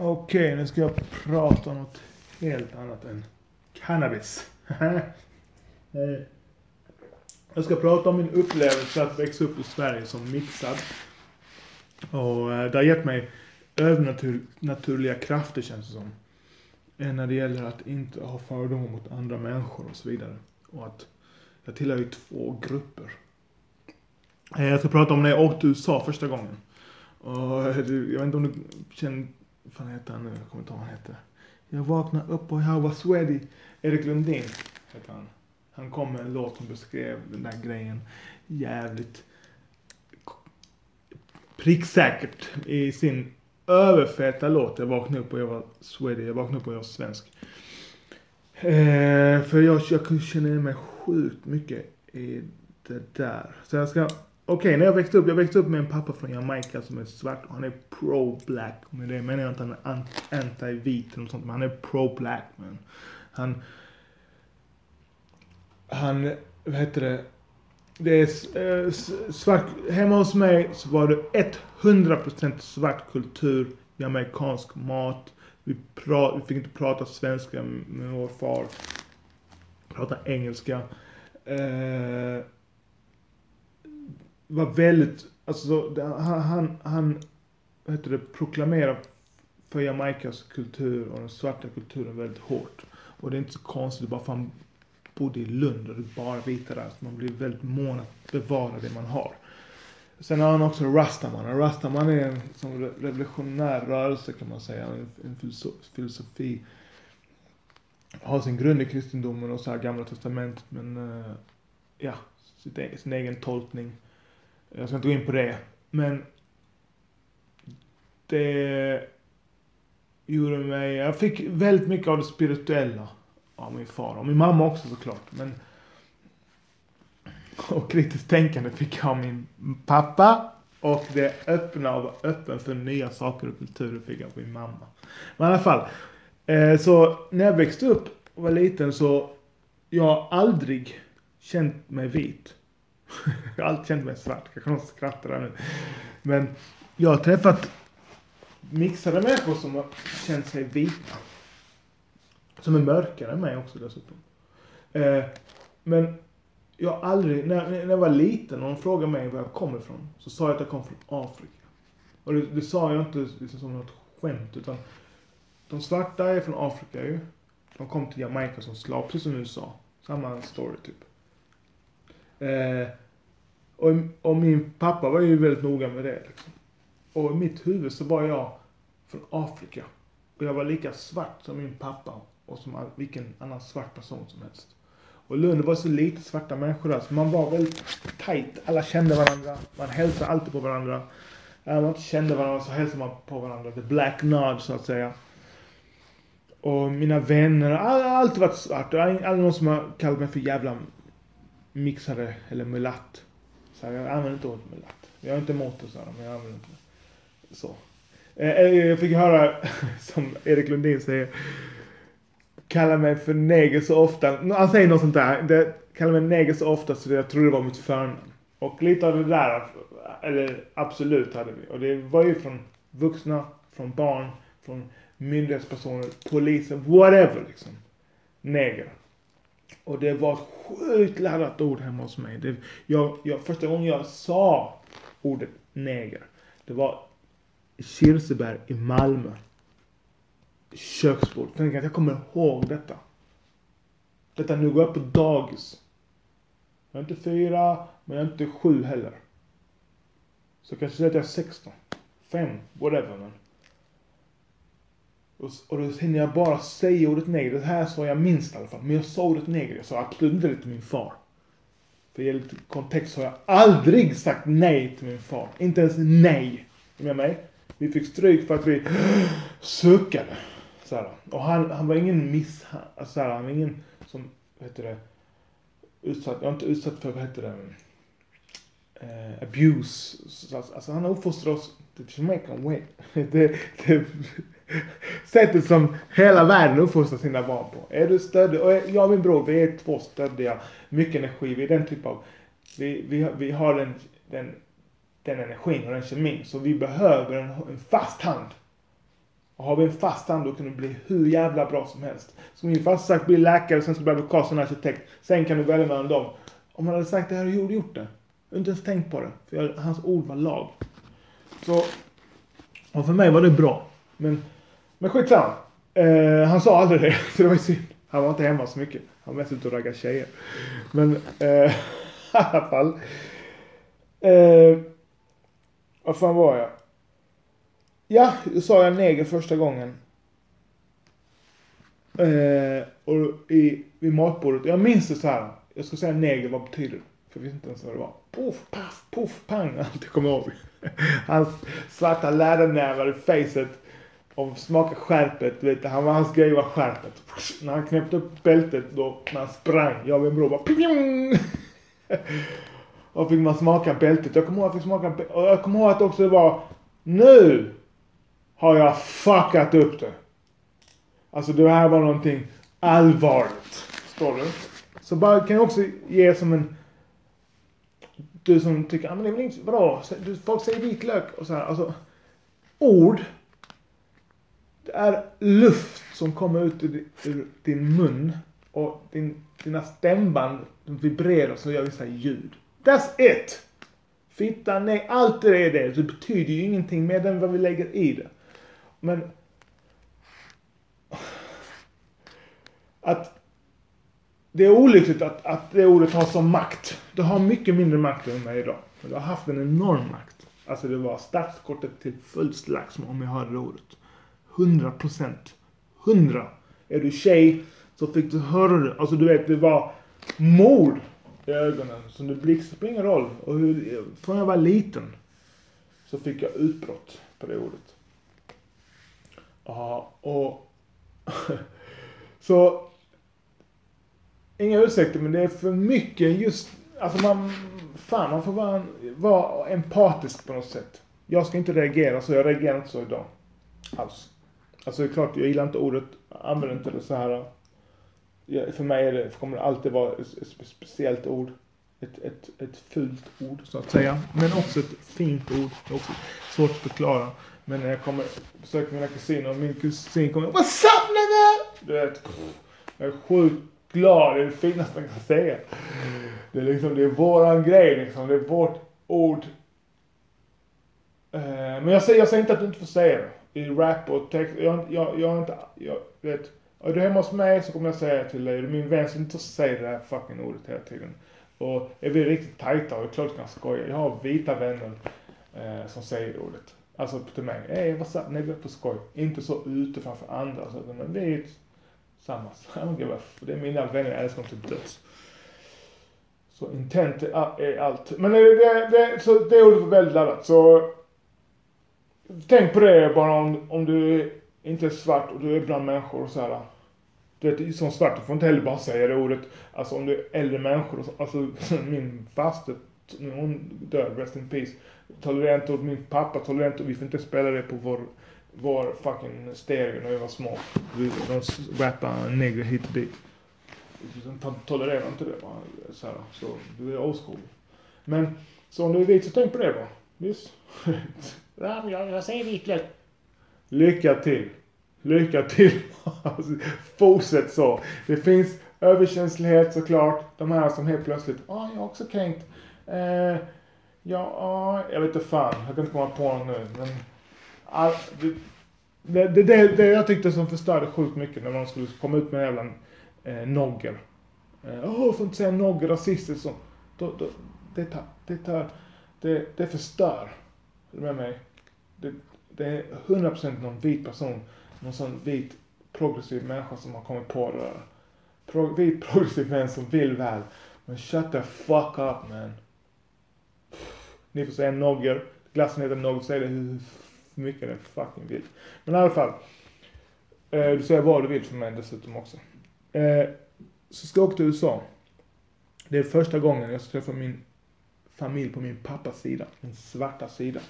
Okej, nu ska jag prata om något helt annat än cannabis. Eh, jag ska prata om min upplevelse att växa upp i Sverige som mixad. Och eh, det har gett mig övernaturliga krafter känns det som. Eh, när det gäller att inte ha fördomar mot andra människor och så vidare. Och att jag tillhör ju två grupper. Jag ska prata om när jag åkte till USA första gången. Och jag vet inte om du känner, vad fan heter han nu? Jag kommer inte ihåg vad han heter. Jag vaknade upp och jag var sweaty. Erik Lundin heter han. Han kom med en låt som beskrev den där grejen jävligt pricksäkert i sin överfeta låt. Jag vaknade upp och jag var sweaty. Jag vaknade upp och jag var svensk. Eh, för jag, jag kunde känna igen mig sjukt mycket i det där. Så jag ska... Okej, när jag växte upp. Jag växte upp med en pappa från Jamaica som är svart och han är pro-black. Med det menar jag inte att han är anti-vit eller något sånt. Men han är pro-black man. Han... Han... Vad heter det? Det är eh, svart... Hemma hos mig så var det 100% svart kultur. Jamaicansk mat. Vi, pra, vi fick inte prata svenska med vår far. Prata engelska. Eh, var väldigt, alltså han, han, han heter det, proklamerar för Jamaicas kultur och den svarta kulturen väldigt hårt. Och det är inte så konstigt bara för han bodde i Lund och det är bara vita där. Så man blir väldigt mån att bevara det man har. Sen har han också Rastaman. Och Rastaman är en som revolutionär rörelse kan man säga. En, en filosofi. Har sin grund i kristendomen och så här gamla testamentet men eh, ja, sin, e-, sin egen tolkning. Jag ska inte gå in på det. Men det gjorde mig, jag fick väldigt mycket av det spirituella av min far och min mamma också såklart. Men och kritiskt tänkande fick jag av min pappa och det öppna och vara öppen för nya saker och kulturer fick jag av min mamma. Men i alla fall. Eh, så när jag växte upp och var liten så jag har aldrig känt mig vit. jag har alltid känt mig svart. Jag kan också skratta där nu. Men jag har träffat mixade människor som har känt sig vita. Som är mörkare än mig också dessutom. Eh, men jag har aldrig, när, när jag var liten och de frågade mig var jag kommer ifrån. Så sa jag att jag kom från Afrika. Och det, det sa jag inte liksom som något skämt utan de svarta är från Afrika ju. De kom till Jamaica som slav, precis som USA. Samma story typ. Eh, och, och min pappa var ju väldigt noga med det. Liksom. Och i mitt huvud så var jag från Afrika. Och jag var lika svart som min pappa och som vilken annan svart person som helst. Och Lund var så lite svarta människor där, så man var väldigt tight. Alla kände varandra. Man hälsade alltid på varandra. Även om man inte kände varandra så hälsade man på varandra. The black nod så att säga. Och mina vänner, all, har alltid varit svart. Det är aldrig någon som har kallat mig för jävla mixare eller mulatt. Så här, jag använder inte ordet mulatt. Jag är inte emot det så här, men jag använder inte det. Så. Eh, eh, jag fick höra, som Erik Lundin säger, Kalla mig för neger så ofta. Han säger något sånt där. Det, kalla mig neger så ofta så jag trodde det var mitt förnamn. Och lite av det där, eller absolut hade vi. Och det var ju från vuxna, från barn, från myndighetspersoner, polisen, whatever liksom. Neger. Och det var ett sjukt laddat ord hemma hos mig. Det, jag, jag, första gången jag sa ordet neger, det var i Kirseberg i Malmö. Köksbord. Tänk att jag kommer ihåg detta. Detta nu går jag på dagis. Jag är inte fyra, men jag är inte sju heller. Så kanske säga att jag är 16. Fem, whatever men. Och, och då hinner jag bara säga ordet neger. Det här sa jag minst i alla fall. Men jag sa ordet neger. Jag sa absolut inte det till min far. För i lite kontext så har jag aldrig sagt nej till min far. Inte ens nej. Är du med mig? Vi fick stryk för att vi suckade. Så här. Och han, han var ingen miss... Alltså här, han var ingen som, vad heter det, utsatt, jag var inte utsatt för, vad heter det, eh, abuse. Så, Alltså han har uppfostrat oss the Jamaican way. Det, det, sättet som hela världen uppfostrar sina barn på. Är du stöddig, och jag och min bror, vi är två stöddiga, mycket energi, vi är den typ av, vi, vi, har- vi har den, den, den energin och den kemin, så vi behöver en, en fast hand. Och har vi en fast hand då kan du bli hur jävla bra som helst. Så min farsa sagt bli läkare, sen ska bli advokat, sen arkitekt. Sen kan du välja mellan dem. Om han hade sagt det här, hade jag gjort det. Jag har inte ens tänkt på det. För jag, hans ord var lag. Så, och för mig var det bra. Men, men skitsamma. Eh, han sa aldrig det, så det var ju synd. Han var inte hemma så mycket. Han var mest ute och raggade tjejer. Men eh, i alla fall. Eh, vad fan var jag? Ja, då sa jag neger första gången. Eh, och i, vid matbordet. Jag minns det så här. Jag ska säga neger, vad betyder det? För jag visste inte ens vad det var. Poff, paff, poff, pang. Allt jag kommer ihåg. Hans svarta lädernävar i facet. Och smaka skärpet. Vet du, han, hans grej var skärpet. När han knäppte upp bältet då, när han sprang. Jag och min bror bara! Och fick man smaka bältet. Jag kommer ihåg att jag smaka Och jag kommer ihåg att också det var Nu har jag fuckat upp det. Alltså det här var någonting allvarligt. Förstår du? Så bara kan jag också ge som en du som tycker, ah, men det är väl inte bra, folk säger vitlök och så här. Alltså, ord, det är luft som kommer ut ur, ur din mun och din, dina stämband vibrerar så gör vissa ljud. That's it! Fitta, nej, allt det är det. Det betyder ju ingenting mer än vad vi lägger i det. Men att det är olyckligt att, att det ordet har sån makt. Det har mycket mindre makt än mig idag. Men det har haft en enorm makt. Alltså det var startskottet till fullt slagsmål om jag hörde det ordet. 100 procent. 100. Är du tjej så fick du höra det. Alltså du vet, det var mord i ögonen. Så det blixtrade, spelar liksom ingen roll. Och hur, från jag var liten så fick jag utbrott på det ordet. Ja, och så Inga ursäkter men det är för mycket just, alltså man, fan man får vara, vara empatisk på något sätt. Jag ska inte reagera så, jag reagerar inte så idag. Alls. Alltså det är klart, jag gillar inte ordet, använder inte det så här. För mig är det, kommer det alltid vara ett, ett speciellt ord. Ett, ett, ett fult ord så att säga. Men också ett fint ord. Det är också svårt att förklara. Men när jag kommer besöka mina kusiner och min kusin kommer What's up nigga? Du vet. Jag är sjukt glad, det är det finaste man kan säga. Det är liksom, det är våran grej liksom, det är vårt ord. Eh, men jag säger, jag säger inte att du inte får säga det. I rap och text, jag, jag, jag har inte, jag vet. Är du hemma hos mig så kommer jag säga till dig, är du min vän så inte säger det här fucking ordet hela tiden. Och är vi riktigt tajta och det är klart kan skoja. Jag har vita vänner eh, som säger ordet. Alltså till mig, ey vad sa, nej vi är på skoj. Inte så ute framför andra. Så, men vi är samma. Det är mina vänner, jag älskar dem till döds. Så intent är allt. Men det, det, det, så det ordet var väldigt laddat. Så tänk på det bara om, om du inte är svart och du är bland människor och så här. Du vet, som svart, du får inte heller bara säga det ordet. Alltså om du är äldre människor, alltså min faste, hon dör, rest in peace. Tolererar inte, och min pappa tolererar inte, vi får inte spela det på vår vår fucking stereo när vi var små. Vi, de rappade negrer hit och dit. De tolererar inte det bara. Så, här, så du är old school. Men så om du är vit så tänk på det bara. Visst? ja, jag, jag säger vitlök. Lycka till. Lycka till. Fortsätt så. Det finns överkänslighet såklart. De här som helt plötsligt, ja ah, jag är också kränkt. Eh, ja, ah, jag vet inte fan. Jag kan inte komma på någon nu. Men All, det, det, det, det jag tyckte som förstörde sjukt mycket när man skulle komma ut med en jävla eh, nogger. Eh, Åh, oh, får inte säga nogger, rasistiskt så. Då, då, det, tar, det, tar, det, det förstör. Är du med mig? Det, det är 100% någon vit person, någon sån vit progressiv människa som har kommit på det där. Pro, vit progressiv vän som vill väl. Men shut the fuck up man. Ni får säga nogger. Glassen heter nogger, säg det hur mycket den fucking vill. Men i alla fall. Eh, du säger vad du vill för mig dessutom också. Eh, så ska jag åka till USA. Det är första gången jag ska träffa min familj på min pappas sida. Min svarta sida.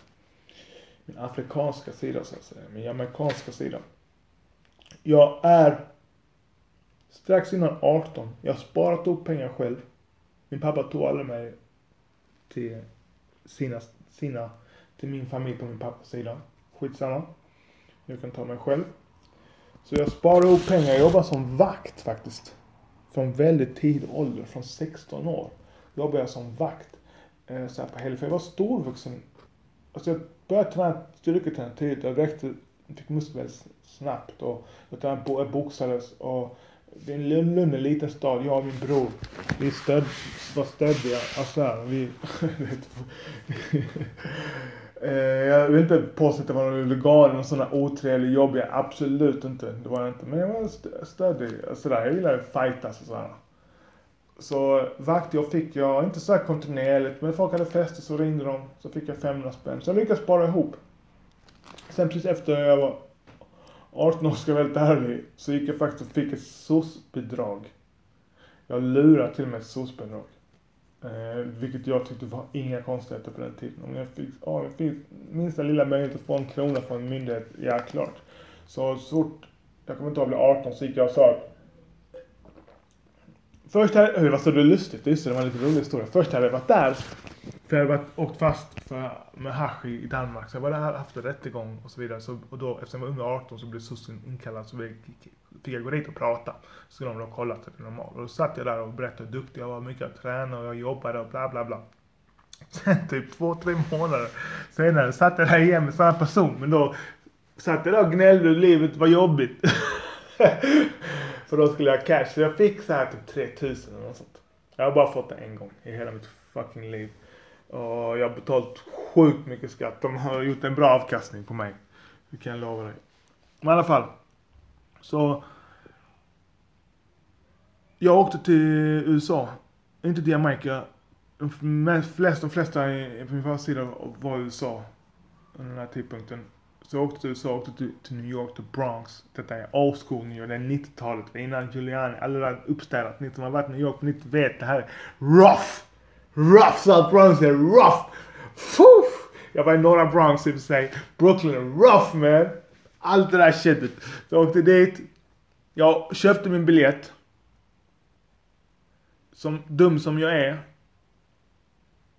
Min afrikanska sida så att säga. Min jamaicanska sida. Jag är strax innan 18. Jag har sparat upp pengar själv. Min pappa tog aldrig mig till sina, sina, till min familj på min pappas sida. Skitsamma. jag kan ta mig själv. Så jag sparar ihop pengar. Jag jobbar som vakt faktiskt. Från väldigt tidig ålder, från 16 år. Jobbade jag som vakt. Eh, så här på helger. För jag var storvuxen. Alltså jag började träna styrketräning tidigt. Jag växte, fick muskler väldigt snabbt. Och jag, tränade, boxades. Och det är en Lund, en liten stad. Jag och min bror. Vi stöd, var stöddiga. Alltså vi... Eh, jag vill inte påstå att det var någon legal eller sån här otrevlig jobbig. Absolut inte. Det var jag inte. Men jag var stöddig. Sådär. Jag gillade att fightas och sådär. Så vaktjobb fick jag, inte så här kontinuerligt, men folk hade fester så ringde de. Så fick jag 500 spänn. Så jag lyckades spara ihop. Sen precis efter jag var 18 år, ska jag vara väldigt ärlig, så gick jag faktiskt och fick ett SOS-bidrag. Jag lurade till och med ett SOS-bidrag. Eh, vilket jag tyckte var inga konstigheter på den tiden. Om jag fick, ja, jag fick minsta lilla möjlighet att få en krona från en myndighet, ja klart. Så så fort jag kommer inte ihåg, jag blev 18 så gick jag och sa Först hade, det var så lustigt, just det, det var en lite rolig historia. Först hade jag varit där, för jag hade varit, åkt fast för, med hash i Danmark. Så jag var där, haft en rättegång och så vidare. Så, och då, eftersom jag var under 18 så blev sossen inkallad så fick fick jag gå dit och prata. Så skulle de då kolla att det är normalt. Och då satt jag där och berättade hur duktig jag var, hur mycket jag tränade och jag jobbade och bla bla bla. Sen typ två, tre månader senare satt jag där igen med samma person. Men då satt jag där och gnällde och livet var jobbigt. För då skulle jag ha cash. Så jag fick så här typ 3000 eller något sånt. Jag har bara fått det en gång i hela mitt fucking liv. Och jag har betalt sjukt mycket skatt. De har gjort en bra avkastning på mig. Det kan jag lova dig. Men i alla fall. Så. Jag åkte till USA. Inte till Jamaica. De flesta, de flesta på min sida var i USA. Under den här tidpunkten. Så jag åkte till USA, åkte till, till New York, till Bronx. Detta är old school New York, det är 90-talet. Innan Giuliani, alla där uppstädat. Ni som har varit i New York på 90 vet det här är rough! Rough South Bronx är rough! Fuff! Jag var i norra Bronx i och för sig. Brooklyn är rough man! Allt det där shitet. Så jag åkte dit. Jag köpte min biljett. Som dum som jag är.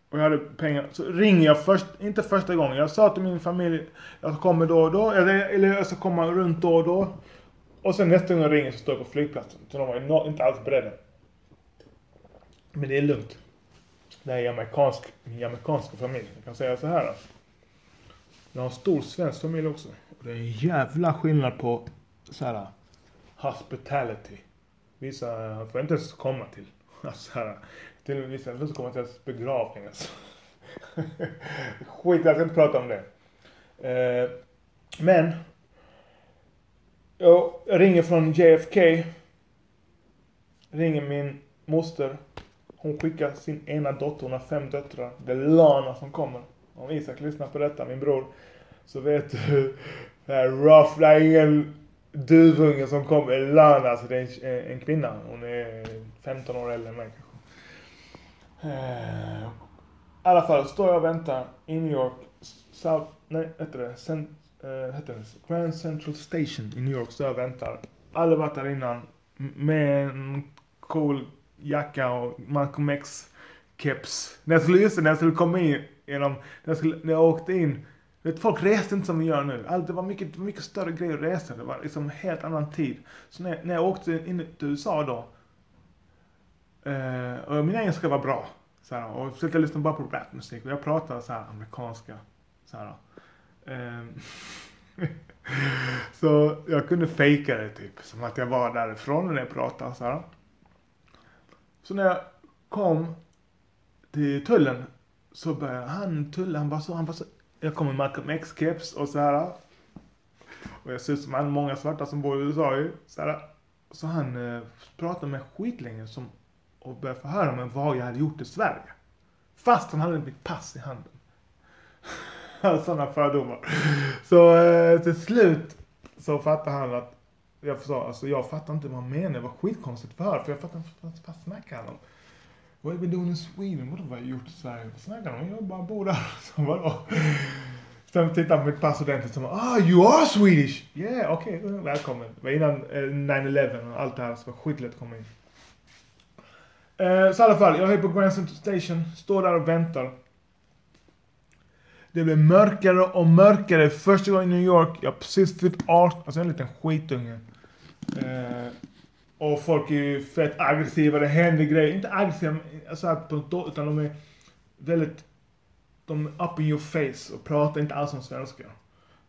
Och jag hade pengar. Så ringer jag först, inte första gången. Jag sa till min familj, jag kommer då och då. Eller, eller jag ska komma runt då och då. Och sen nästa gång jag ringer så står jag på flygplatsen. Så de var inte alls beredda. Men det är lugnt. Det här är amerikansk, min amerikanska familj. Jag kan säga så här. Då. Jag har en stor svensk familj också. Och det är en jävla skillnad på så här hospitality. Vissa får inte ens komma till. Alltså, så här, till och med vissa så kommer till hans begravning. Alltså. Skit, jag ska inte prata om det. Eh, men. Jag ringer från JFK. Ringer min moster. Hon skickar sin ena dotter, hon har fem döttrar. Det är Lana som kommer. Om Isak lyssnar på detta, min bror. Så vet du. Det är rough, det är ingen duvunge som kommer. Lana, alltså det är en, en kvinna. Hon är 15 år äldre än mig kanske. Eh, I alla fall står jag och väntar i New York. South, nej, heter det? Cent, eh, heter det? Grand Central Station i New York. Står jag och väntar. Aldrig varit där innan. Med en cool jacka och Malcolm X keps. När jag skulle, just det, när jag skulle komma in genom, när jag, skulle, när jag åkte in. Vet, folk reste inte som vi gör nu. Allt, det var mycket, mycket större grejer att resa. Det var liksom en helt annan tid. Så när, när jag åkte in till USA då. Eh, och min engelska var bra. Så här, och jag försökte lyssna bara på rapmusik. Och jag pratade så här amerikanska. Så, här, ehm, så jag kunde fejka det typ. Som att jag var därifrån när jag pratade. Så, här. så när jag kom till tullen. Så började han tulla, han var så, han var så. Jag kom med Malcolm X-keps och så här. Och jag ser ut som han många svarta som bor i USA ju. Så, här. så han eh, pratade med skitlänge som och började förhöra mig vad jag hade gjort i Sverige. Fast han hade mitt pass i handen. Alltså, Sådana fördomar. Så eh, till slut så fattade han att jag sa, alltså jag fattar inte vad han menar. Det var skitkonstigt förhör. För jag fattar inte vad fan snackar han om. What have you been doing in Sweden? Vadå vad har jag gjort i Sverige? Vad snackar han om? Jag bara bor där. Så vadå? Sen tittade han på mitt pass ordentligt och sa ah you are Swedish! Yeah, okej, okay, välkommen. Det var innan eh, 9-11 och allt det här så det var skitlätt att komma in. Eh, så i alla fall, jag är på Grand Central Station, står där och väntar. Det blir blev mörkare och mörkare. Första gången i New York, jag har precis fyllt 18, alltså en liten skitunge. Eh, och folk är ju fett aggressiva, det händer grejer. Inte aggressiva, alltså på något utan de är väldigt, de är up in your face och pratar inte alls som svenskar.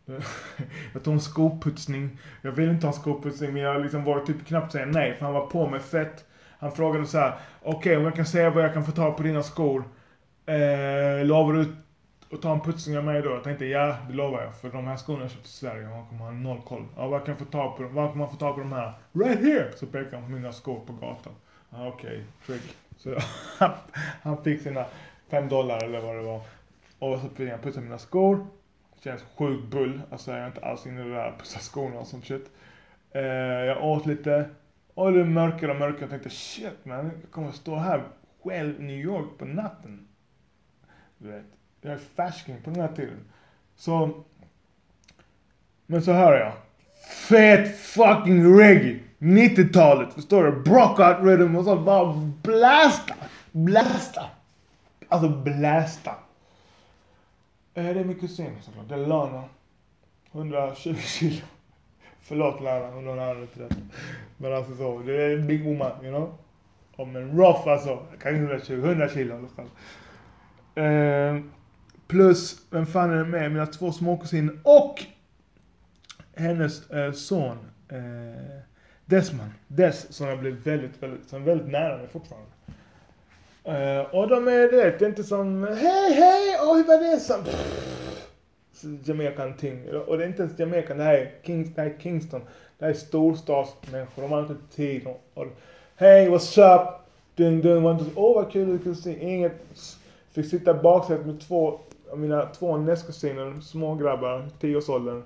Jag tog en skoputsning. Jag vill inte ha en skoputsning men jag liksom vågade typ knappt säga nej för han var på mig fett. Han frågade så här: okej okay, om jag kan säga vad jag kan få tag på dina skor. Eh, lovar du att ta en putsning av mig då? Jag tänkte ja, det lovar jag. För de här skorna jag köpt i Sverige man han kommer ha noll koll. Ja, vad kan jag få tag på? Var kan man få tag på de här? Right here! Så pekar han på mina skor på gatan. Ah, okej, okay, trick. Så han fick sina fem dollar eller vad det var. Och så fick jag putsa mina skor. Känns sjukt bull. Alltså jag är inte alls inne i det där putsa skorna och sånt shit. Eh, jag åt lite. Och det mörkare och mörkare. Jag tänkte shit man, jag kommer stå här själv i New York på natten. Du vet. Jag är färsking på den här tiden. Så. Men så hör jag. Fet fucking reggae. 90-talet, förstår du? Brockout rhythm och sånt. Bara blasta. Blasta. Alltså blasta. Eh, det är min kusin såklart. Det är Lana. 120 kilo. Förlåt Lana om någon annan trött. Men alltså så, det är en big woman, you know. Om en rough alltså. Kanske 120, 100 kilo i alla fall. Eh, plus, vem fan är det med? Mina två småkusiner och hennes eh, son. Eh, Desman. Des som jag blev väldigt, väldigt, som är väldigt nära mig fortfarande. Eh, och de är det, det är inte som hej hej, oj vad det är som Jamaican ting. Och det är inte ens Jamaican, det här är, Kings, det här är Kingston. Det här är storstadsmänniskor, de har inte tid. Och, hej what's up? Dun, ding, åh oh, vad kul du kunde se. Inget. Fick sitta i baksätet med två av mina två nästkusiner, smågrabbar, tioårsåldern.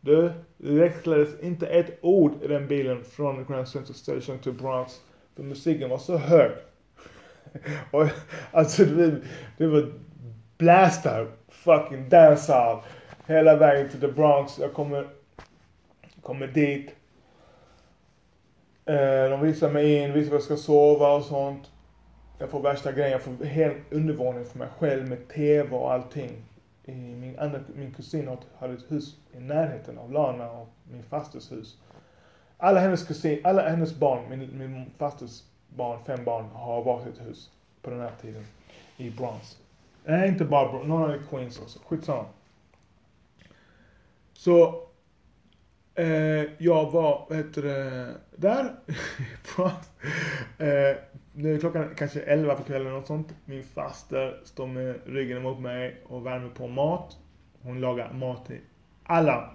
Du, det växlades inte ett ord i den bilen från Grand Central Station till Bronx. För musiken var så hög. och alltså det, det var blastar, fucking dancehall. Hela vägen till the Bronx. Jag kommer, kommer dit. Eh, de visar mig in, visar var jag ska sova och sånt. Jag får värsta grejen, jag får hel undervåning för mig själv med TV och allting. Min, andra, min kusin hade ett hus i närheten av Lana och min fasters hus. Alla hennes kusin, alla hennes barn, min, min fasters barn, fem barn, har varsitt hus på den här tiden i Bronx. Nej, inte bara Bronx, några är Queens också. Skitsamma. Så eh, jag var, vad heter det, där eh, nu är klockan kanske 11 på kvällen och sånt. Min faster står med ryggen emot mig och värmer på mat. Hon lagar mat till alla,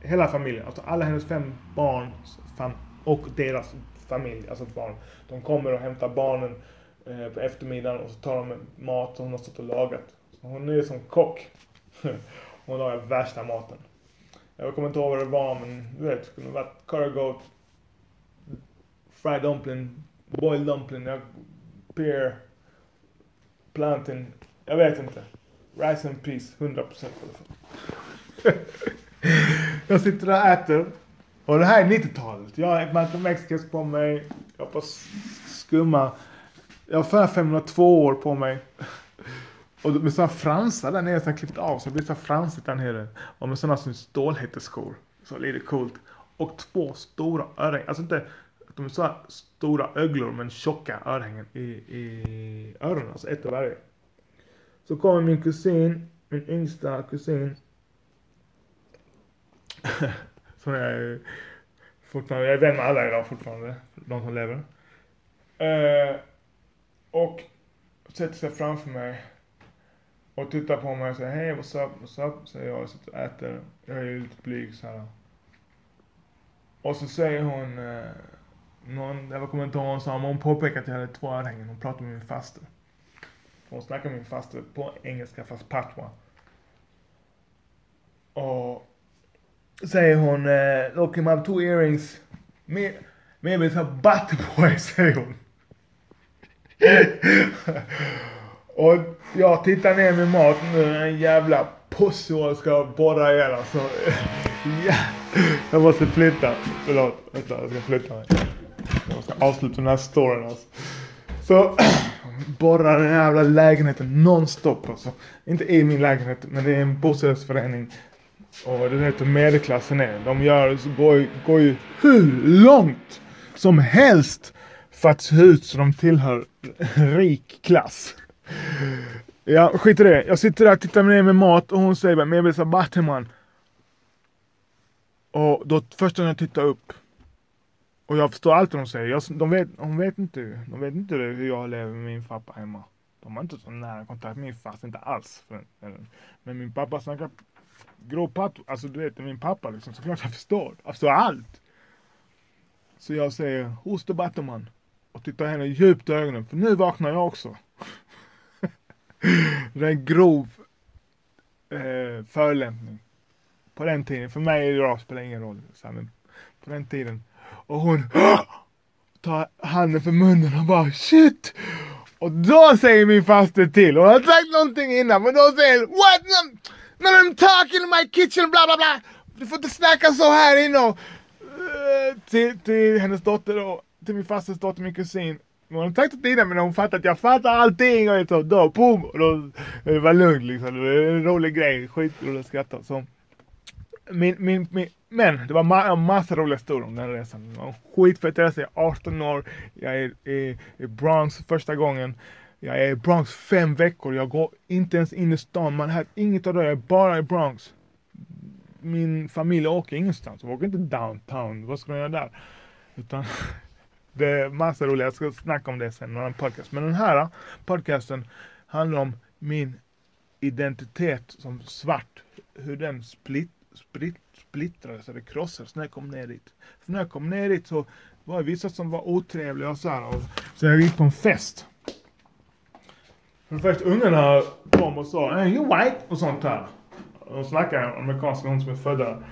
hela familjen, alltså alla hennes fem barn fam och deras familj, alltså barn. De kommer och hämtar barnen eh, på eftermiddagen och så tar de mat som hon har stått och lagat. Så hon är som kock. hon lagar värsta maten. Jag kommer inte ihåg vad det var men du vet, det kunde varit curry goat, fried dumpling, boiled dumpling, pear, plantain, jag vet inte. Rice and peas, 100% i alla fall. jag sitter och äter. Och det här är 90-talet. Jag har ett Malcolm X på mig. Jag har på skumma. Jag har för 502 år på mig. Och med sådana fransar där nere som jag klippt av så det blir så fransigt där nere. Och med sådana som stålhätteskor. Så lite coolt. Och två stora örhängen. Alltså inte, de är så stora öglor men tjocka örhängen i, i öronen. Alltså ett av varje. Så kommer min kusin, min yngsta kusin. som jag är fortfarande, jag är vän med alla idag fortfarande. De som lever. Uh, och sätter sig framför mig. Och tittar på mig och säger hej what's up, what's up? Säger jag och sitter och äter. Jag är ju lite blyg så här. Och så säger hon, eh, någon, jag kommer inte ihåg vad hon sa, men hon påpekade att jag hade två örhängen. Hon pratade med min faster. Hon snackade med min faster på engelska fast patwa. Och säger hon, eh, look him have two earrings. Maybe it's a butt boy, säger hon och jag tittar ner min mat nu, en jävla posshål ska borra ihjäl alltså. ja. Jag måste flytta. Förlåt, vänta jag ska flytta mig. Jag måste avsluta den här storyn alltså. Så, borrar den jävla lägenheten nonstop alltså. Inte i min lägenhet, men det är en bostadsrättsförening. Och det heter medelklassen är. De gör, går, går ju hur långt som helst för att se ut som de tillhör rik klass. Ja, skit i det. Jag sitter där och tittar ner med mat och hon säger bara, men jag vill säga Batman. Och då första gången jag tittar upp och jag förstår allt hon säger. Jag, de vet, hon vet inte, de vet inte hur jag lever med min pappa hemma. De har inte så nära kontakt med min fast inte alls. Men min pappa snackar grå alltså du vet min pappa liksom, såklart jag förstår. Jag förstår allt. Så jag säger, hos the Batman. Tittar henne djupt i ögonen, för nu vaknar jag också. det är en grov eh, förolämpning. På den tiden, för mig idag spelar ingen roll. Så, men på den tiden. Och hon tar handen för munnen och bara shit. Och då säger min faster till. Hon har sagt någonting innan men då säger hon what? No, no, I'm talking in my kitchen bla bla bla. Du får inte snacka så här inne. Uh, till, till hennes dotter då till min fasters dotter, min kusin. Hon har sagt det innan men hon fattar att jag fattar allting och så då, boom! Och då, det var lugnt liksom. Det var en rolig grej. Skitroligt att skratta. Så, min, min, min, men det var ma massa roliga historier om den resan. Det var skitfett resa. Jag är 18 år. Jag är i, i Bronx första gången. Jag är i Bronx fem veckor. Jag går inte ens in i stan. Man har inget av det. Jag är bara i Bronx. Min familj åker ingenstans. De åker inte downtown. Vad ska de göra där? Utan det är massa roliga. Jag ska snacka om det sen i en annan podcast. Men den här eh, podcasten handlar om min identitet som svart. Hur den split, split, splittrades eller krossades när jag kom ner dit. För när jag kom ner dit så var det vissa som var otrevliga och så här. Och, så jag gick på en fest. För först ungarna kom och sa hey, you white och sånt här. De snackar amerikanska, hon som är födda.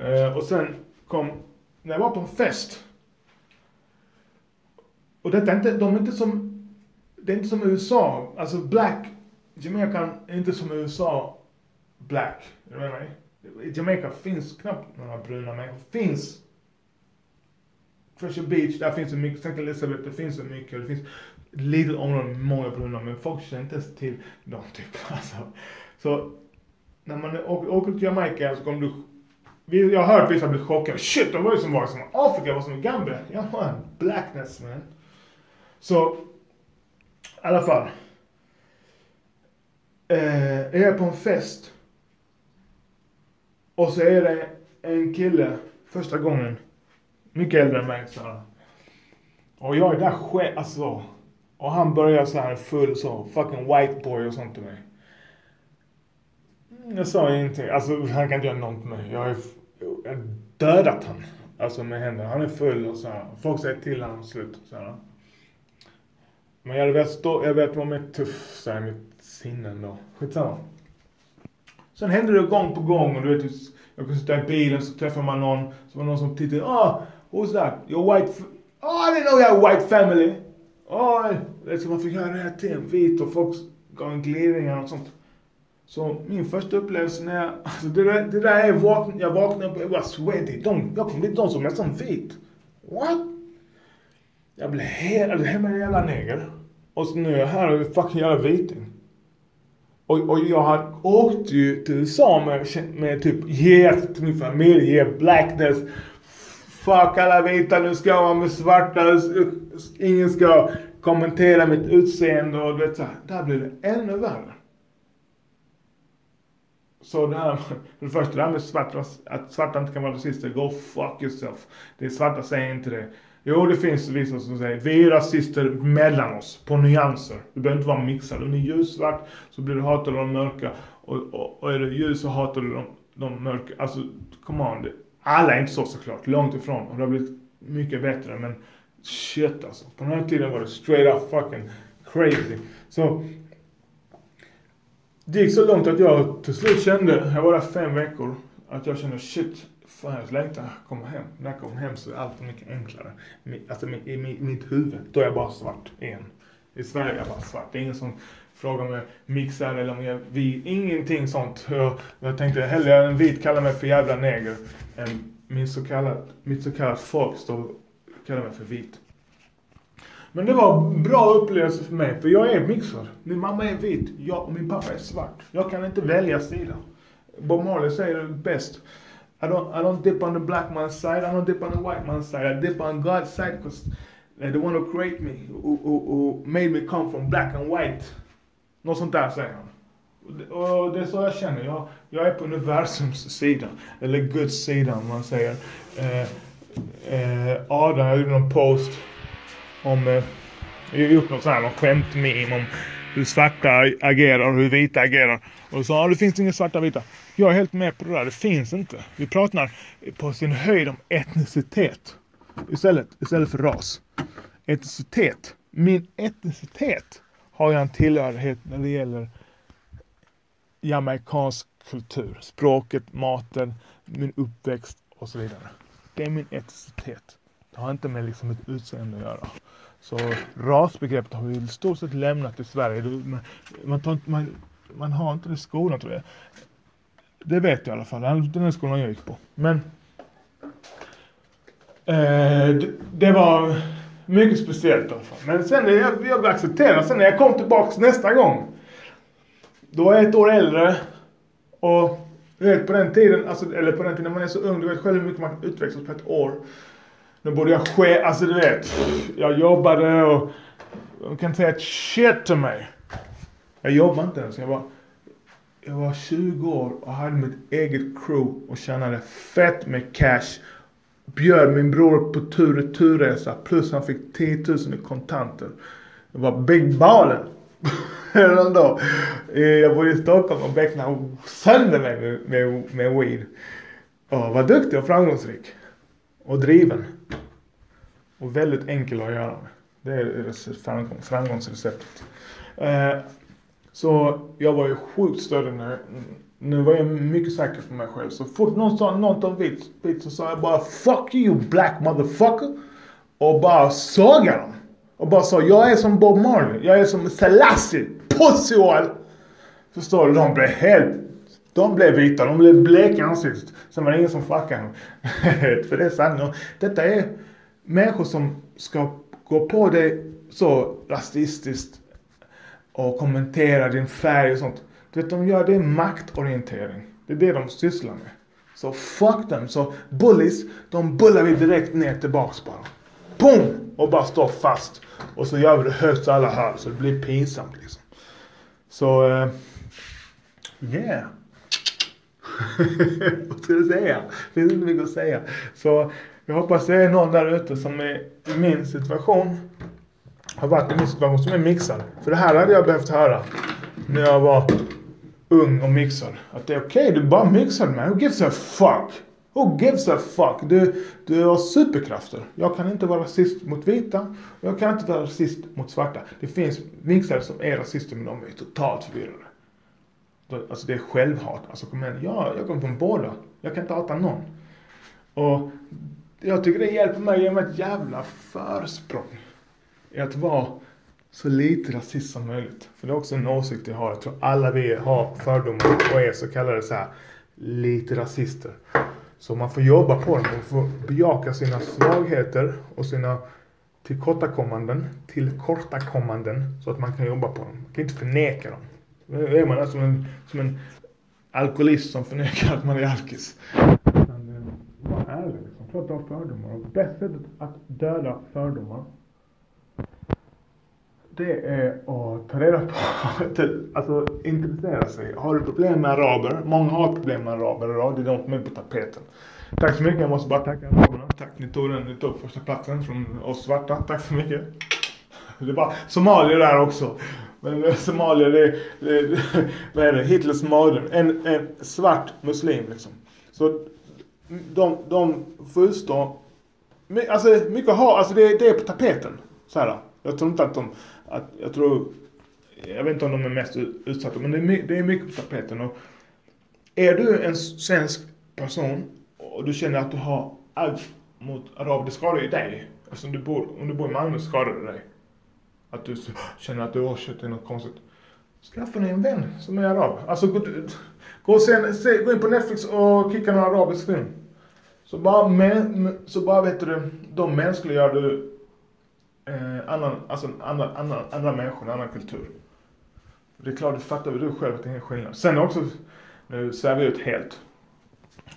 Eh, och sen kom, när jag var på en fest. Och detta är inte, de är inte som, det är inte som USA. Alltså black, Jamaican är inte som USA black. Är du med mig? I Jamaica finns knappt några bruna människor. Finns Treasure Beach, där finns det mycket. St. Elizabeth, det finns det mycket. Det finns ett litet område med många bruna, men folk känner inte ens till dem typ. Alltså. Så när man åker, åker till Jamaica så kommer du jag har hört vissa bli chockade. Shit, de var ju som var som Afrika, var som Gambia. Jag har en blackness man. Så, i alla fall. Eh, jag är på en fest och så är det en kille, första gången, mycket äldre än mig. Så här. Och jag är där själv, alltså. Och han börjar så här full så, fucking white boy och sånt till mig. Mm, jag sa ingenting, alltså han kan inte göra något med mig. Jag har dödat han. Alltså med händerna. Han är full och så här. Folk säger till honom slut. Så här. Men jag hade velat stå, jag vet vara mer tuff så här, i mitt sinne ändå. Skitsamma. Sen hände det gång på gång och du vet, jag kunde sitta i bilen så träffar man någon, så var det någon som tittade, ah, who's that? Your white, oh I didn't know you had a white family. Oh, det så man fick höra det här till en vit och folk gav en gliringar och sånt. Så min första upplevelse när jag, alltså det där, det där är vakn, jag vaknade upp och jag var sweaty. De, jag kom dit, de såg nästan vit. What? Jag blev helt, hemma jävla neger. Och så nu är jag här och är fucking jävla viting. Och, och jag har åkt ju till USA med, med typ yes till min familj, yeah, blackness. Fuck alla vita, nu ska jag vara med svarta. Ingen ska kommentera mitt utseende och du vet såhär. Där blir det ännu värre. Så det här, för det första det här med svarta, att svarta inte kan vara rasister, go fuck yourself. Det är svarta säger inte det. Jo, det finns vissa som säger vi är rasister mellan oss, på nyanser. Du behöver inte vara mixad. Om du är ljussvart så blir du hatad av de mörka. Och, och, och är du ljus så hatar du de, de mörka. Alltså, come on. Det, alla är inte så såklart, långt ifrån. Och det har blivit mycket bättre, men shit alltså. På den här tiden var det straight up fucking crazy. Så det gick så långt att jag till slut kände, jag var där fem veckor, att jag kände shit, fan jag kommer hem. När jag kommer hem så är allt mycket enklare. Alltså i mitt huvud, då är jag bara svart igen. I Sverige är jag bara svart. Det är ingen som frågar mig mixar eller om jag är vit. Ingenting sånt. Jag, jag tänkte hellre en vit kallar mig för jävla neger än min så kallad, mitt så kallat folk står kallar mig för vit. Men det var en bra upplevelse för mig, för jag är mixad. Min mamma är vit, jag och min pappa är svart. Jag kan inte välja sida. Bob Marley säger det bäst. I don't, I don't dip on the black man's side, I don't dip on the white man's side. I dip on God's side because the one who created me, who, who, who made me come from black and white. Något sånt där säger han. Och det- är så jag känner. Jag, jag är på universums sida. Eller Guds sida om man säger. Eh, eh, Adam, jag gjorde någon post om... Eh, jag har gjort något sånt här, någon skämt-meme om hur svarta agerar och hur vita agerar. Och då sa han, det finns inga svarta och vita. Jag är helt med på det där, det finns inte. Vi pratar på sin höjd om etnicitet. Istället, istället för ras. Etnicitet. Min etnicitet har jag en tillhörighet när det gäller jamaicansk kultur. Språket, maten, min uppväxt och så vidare. Det är min etnicitet. Det har inte med liksom ett utseende att göra. Så rasbegreppet har vi i stort sett lämnat i Sverige. Man, tar man, man har inte det i skolan tror jag. Det vet jag i alla fall. Den den skolan jag gick på. Men eh, det, det var mycket speciellt i alla fall. Men sen när jag, jag accepterade. Sen när jag kom tillbaks nästa gång. Då var jag ett år äldre. Och du vet på den tiden, alltså, eller på den tiden när man är så ung, du vet själv hur mycket man utvecklas på ett år. Nu borde jag ske, alltså du vet. Jag jobbade och de kan säga ett shit till mig. Jag jobbade inte ens. Jag bara jag var 20 år och hade mitt eget crew och tjänade fett med cash. Bjöd min bror på tur och turresa plus han fick 10 000 i kontanter. Det var big ballen. Redan då. Eh, jag bodde i Stockholm och becknade sönder mig med, med, med weed. Och var duktig och framgångsrik. Och driven. Och väldigt enkel att göra med. Det är framgångsreceptet. Eh, så jag var ju sjukt stöddig nu. Nu var jag mycket säker på mig själv. Så fort någon sa något om vitt, vit så sa jag bara Fuck you black motherfucker. Och bara sågade dem. Och bara sa jag är som Bob Marley. Jag är som Selassie. Pussy. Förstår du? De blev helt... De blev vita. De blev bleka i ansiktet. Sen var det ingen som fuckade dem. För det är sanningen. Detta är människor som ska gå på dig så rasistiskt och kommentera din färg och sånt. Du vet, de gör det maktorientering. Det är det de sysslar med. Så fuck dem. Så bullies, de bullar vi direkt ner tillbaks bara. Boom! Och bara står fast. Och så gör vi det högt så alla hör så det blir pinsamt liksom. Så, Uh, yeah. Vad ska jag säga? Det finns inte mycket att säga. Så jag hoppas det är någon där ute som är i min situation. Har varit i min situation som är mixad. För det här hade jag behövt höra. När jag var ung och mixad. Att det är okej, du är bara mixad man. Who gives a fuck? Who gives a fuck? Du, du har superkrafter. Jag kan inte vara rasist mot vita. Och jag kan inte vara rasist mot svarta. Det finns mixade som är rasister men de är totalt förvirrade. Alltså det är självhat. Alltså kom igen. Ja, jag kommer från båda. Jag kan inte hata någon. Och jag tycker det hjälper mig genom ett jävla försprång. I att vara så lite rasist som möjligt. För det är också en åsikt jag har. Jag tror alla vi har fördomar och är så kallade så här lite rasister. Så man får jobba på dem. Man får bejaka sina svagheter och sina tillkortakommanden, tillkortakommanden så att man kan jobba på dem. Man kan inte förneka dem. Då är man som en, som en alkoholist som förnekar att man är alkis. Men, eh, Var ärlig liksom. Klart du har fördomar. Och bästa sättet att döda fördomar det är att ta reda på, alltså intressera sig. Har du problem med araber? Många har problem med araber idag. Det är de som är på tapeten. Tack så mycket. Jag måste bara tacka araberna. Tack, ni tog den. Ni tog första platsen från oss svarta. Tack så mycket. Det var somalier där också. Men eh, somalier, det det vad är det? Hitlers mardröm. En, en svart muslim liksom. Så de, de får utstå, alltså mycket har, alltså det, det är på tapeten. Så här. Jag tror inte att de, att, jag tror, jag vet inte om de är mest utsatta, men det är, det är mycket på tapeten. Och är du en svensk person och du känner att du har agg mot araber, det skadar ju dig. Alltså Eftersom du bor, om du bor i Malmö skadar det dig. Att du känner att du har kött är något konstigt. Skaffa dig en vän som är arab. Alltså gå, gå, och sen, se, gå in på Netflix och kicka någon arabisk film. Så bara, men, så bara vet du, de mänskliggör du eh, annan, alltså andra, andra, andra människor, en annan kultur. Det är klart, du fattar väl du själv att det är en skillnad. Sen också, nu ser vi ut helt.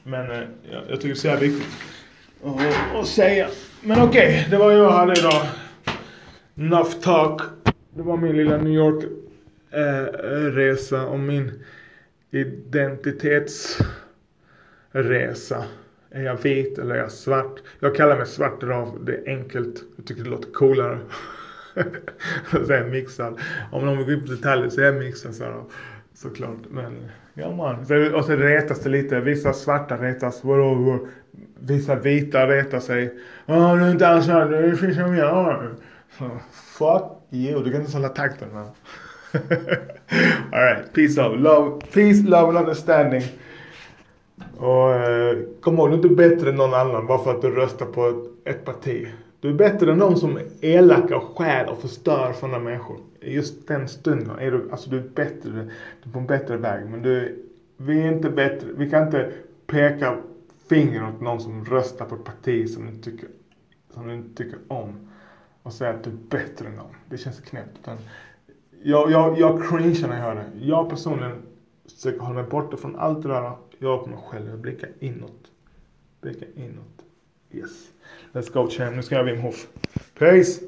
Men eh, jag, jag tycker det är så viktigt att, att säga. Men okej, okay, det var jag hade idag. Enough talk. Det var min lilla New York eh, resa och min identitetsresa. Är jag vit eller är jag svart? Jag kallar mig svart idag. det är enkelt. Jag tycker det låter coolare. så är jag mixad. Om någon vill gå in på detaljer så är jag mixad så, såklart. Men ja man. Så, och så retas det lite. Vissa svarta retas. Vadå? Vissa vita retar sig. Ja, du är inte alls svart. Du är som jag. Fuck you. Du kan inte hålla takten. Alright. Peace out. Love. Peace, love and understanding. Och eh, kom ihåg, du är inte bättre än någon annan bara för att du röstar på ett, ett parti. Du är bättre än de som är elaka och stjäl och förstör för andra människor. I just den stunden är du, alltså du är bättre, du är på en bättre väg. Men du, vi är inte bättre, vi kan inte peka finger åt någon som röstar på ett parti som du tycker, som du inte tycker om. Och säga att du är bättre än dem. Det känns knäppt. Utan jag, jag, jag cringear när jag hör det. Jag personligen försöker hålla mig borta från allt det där. Jag på mig själv. och blickar inåt. Blickar inåt. Yes. Let's go champ. Nu ska jag Wim Hof. Peace!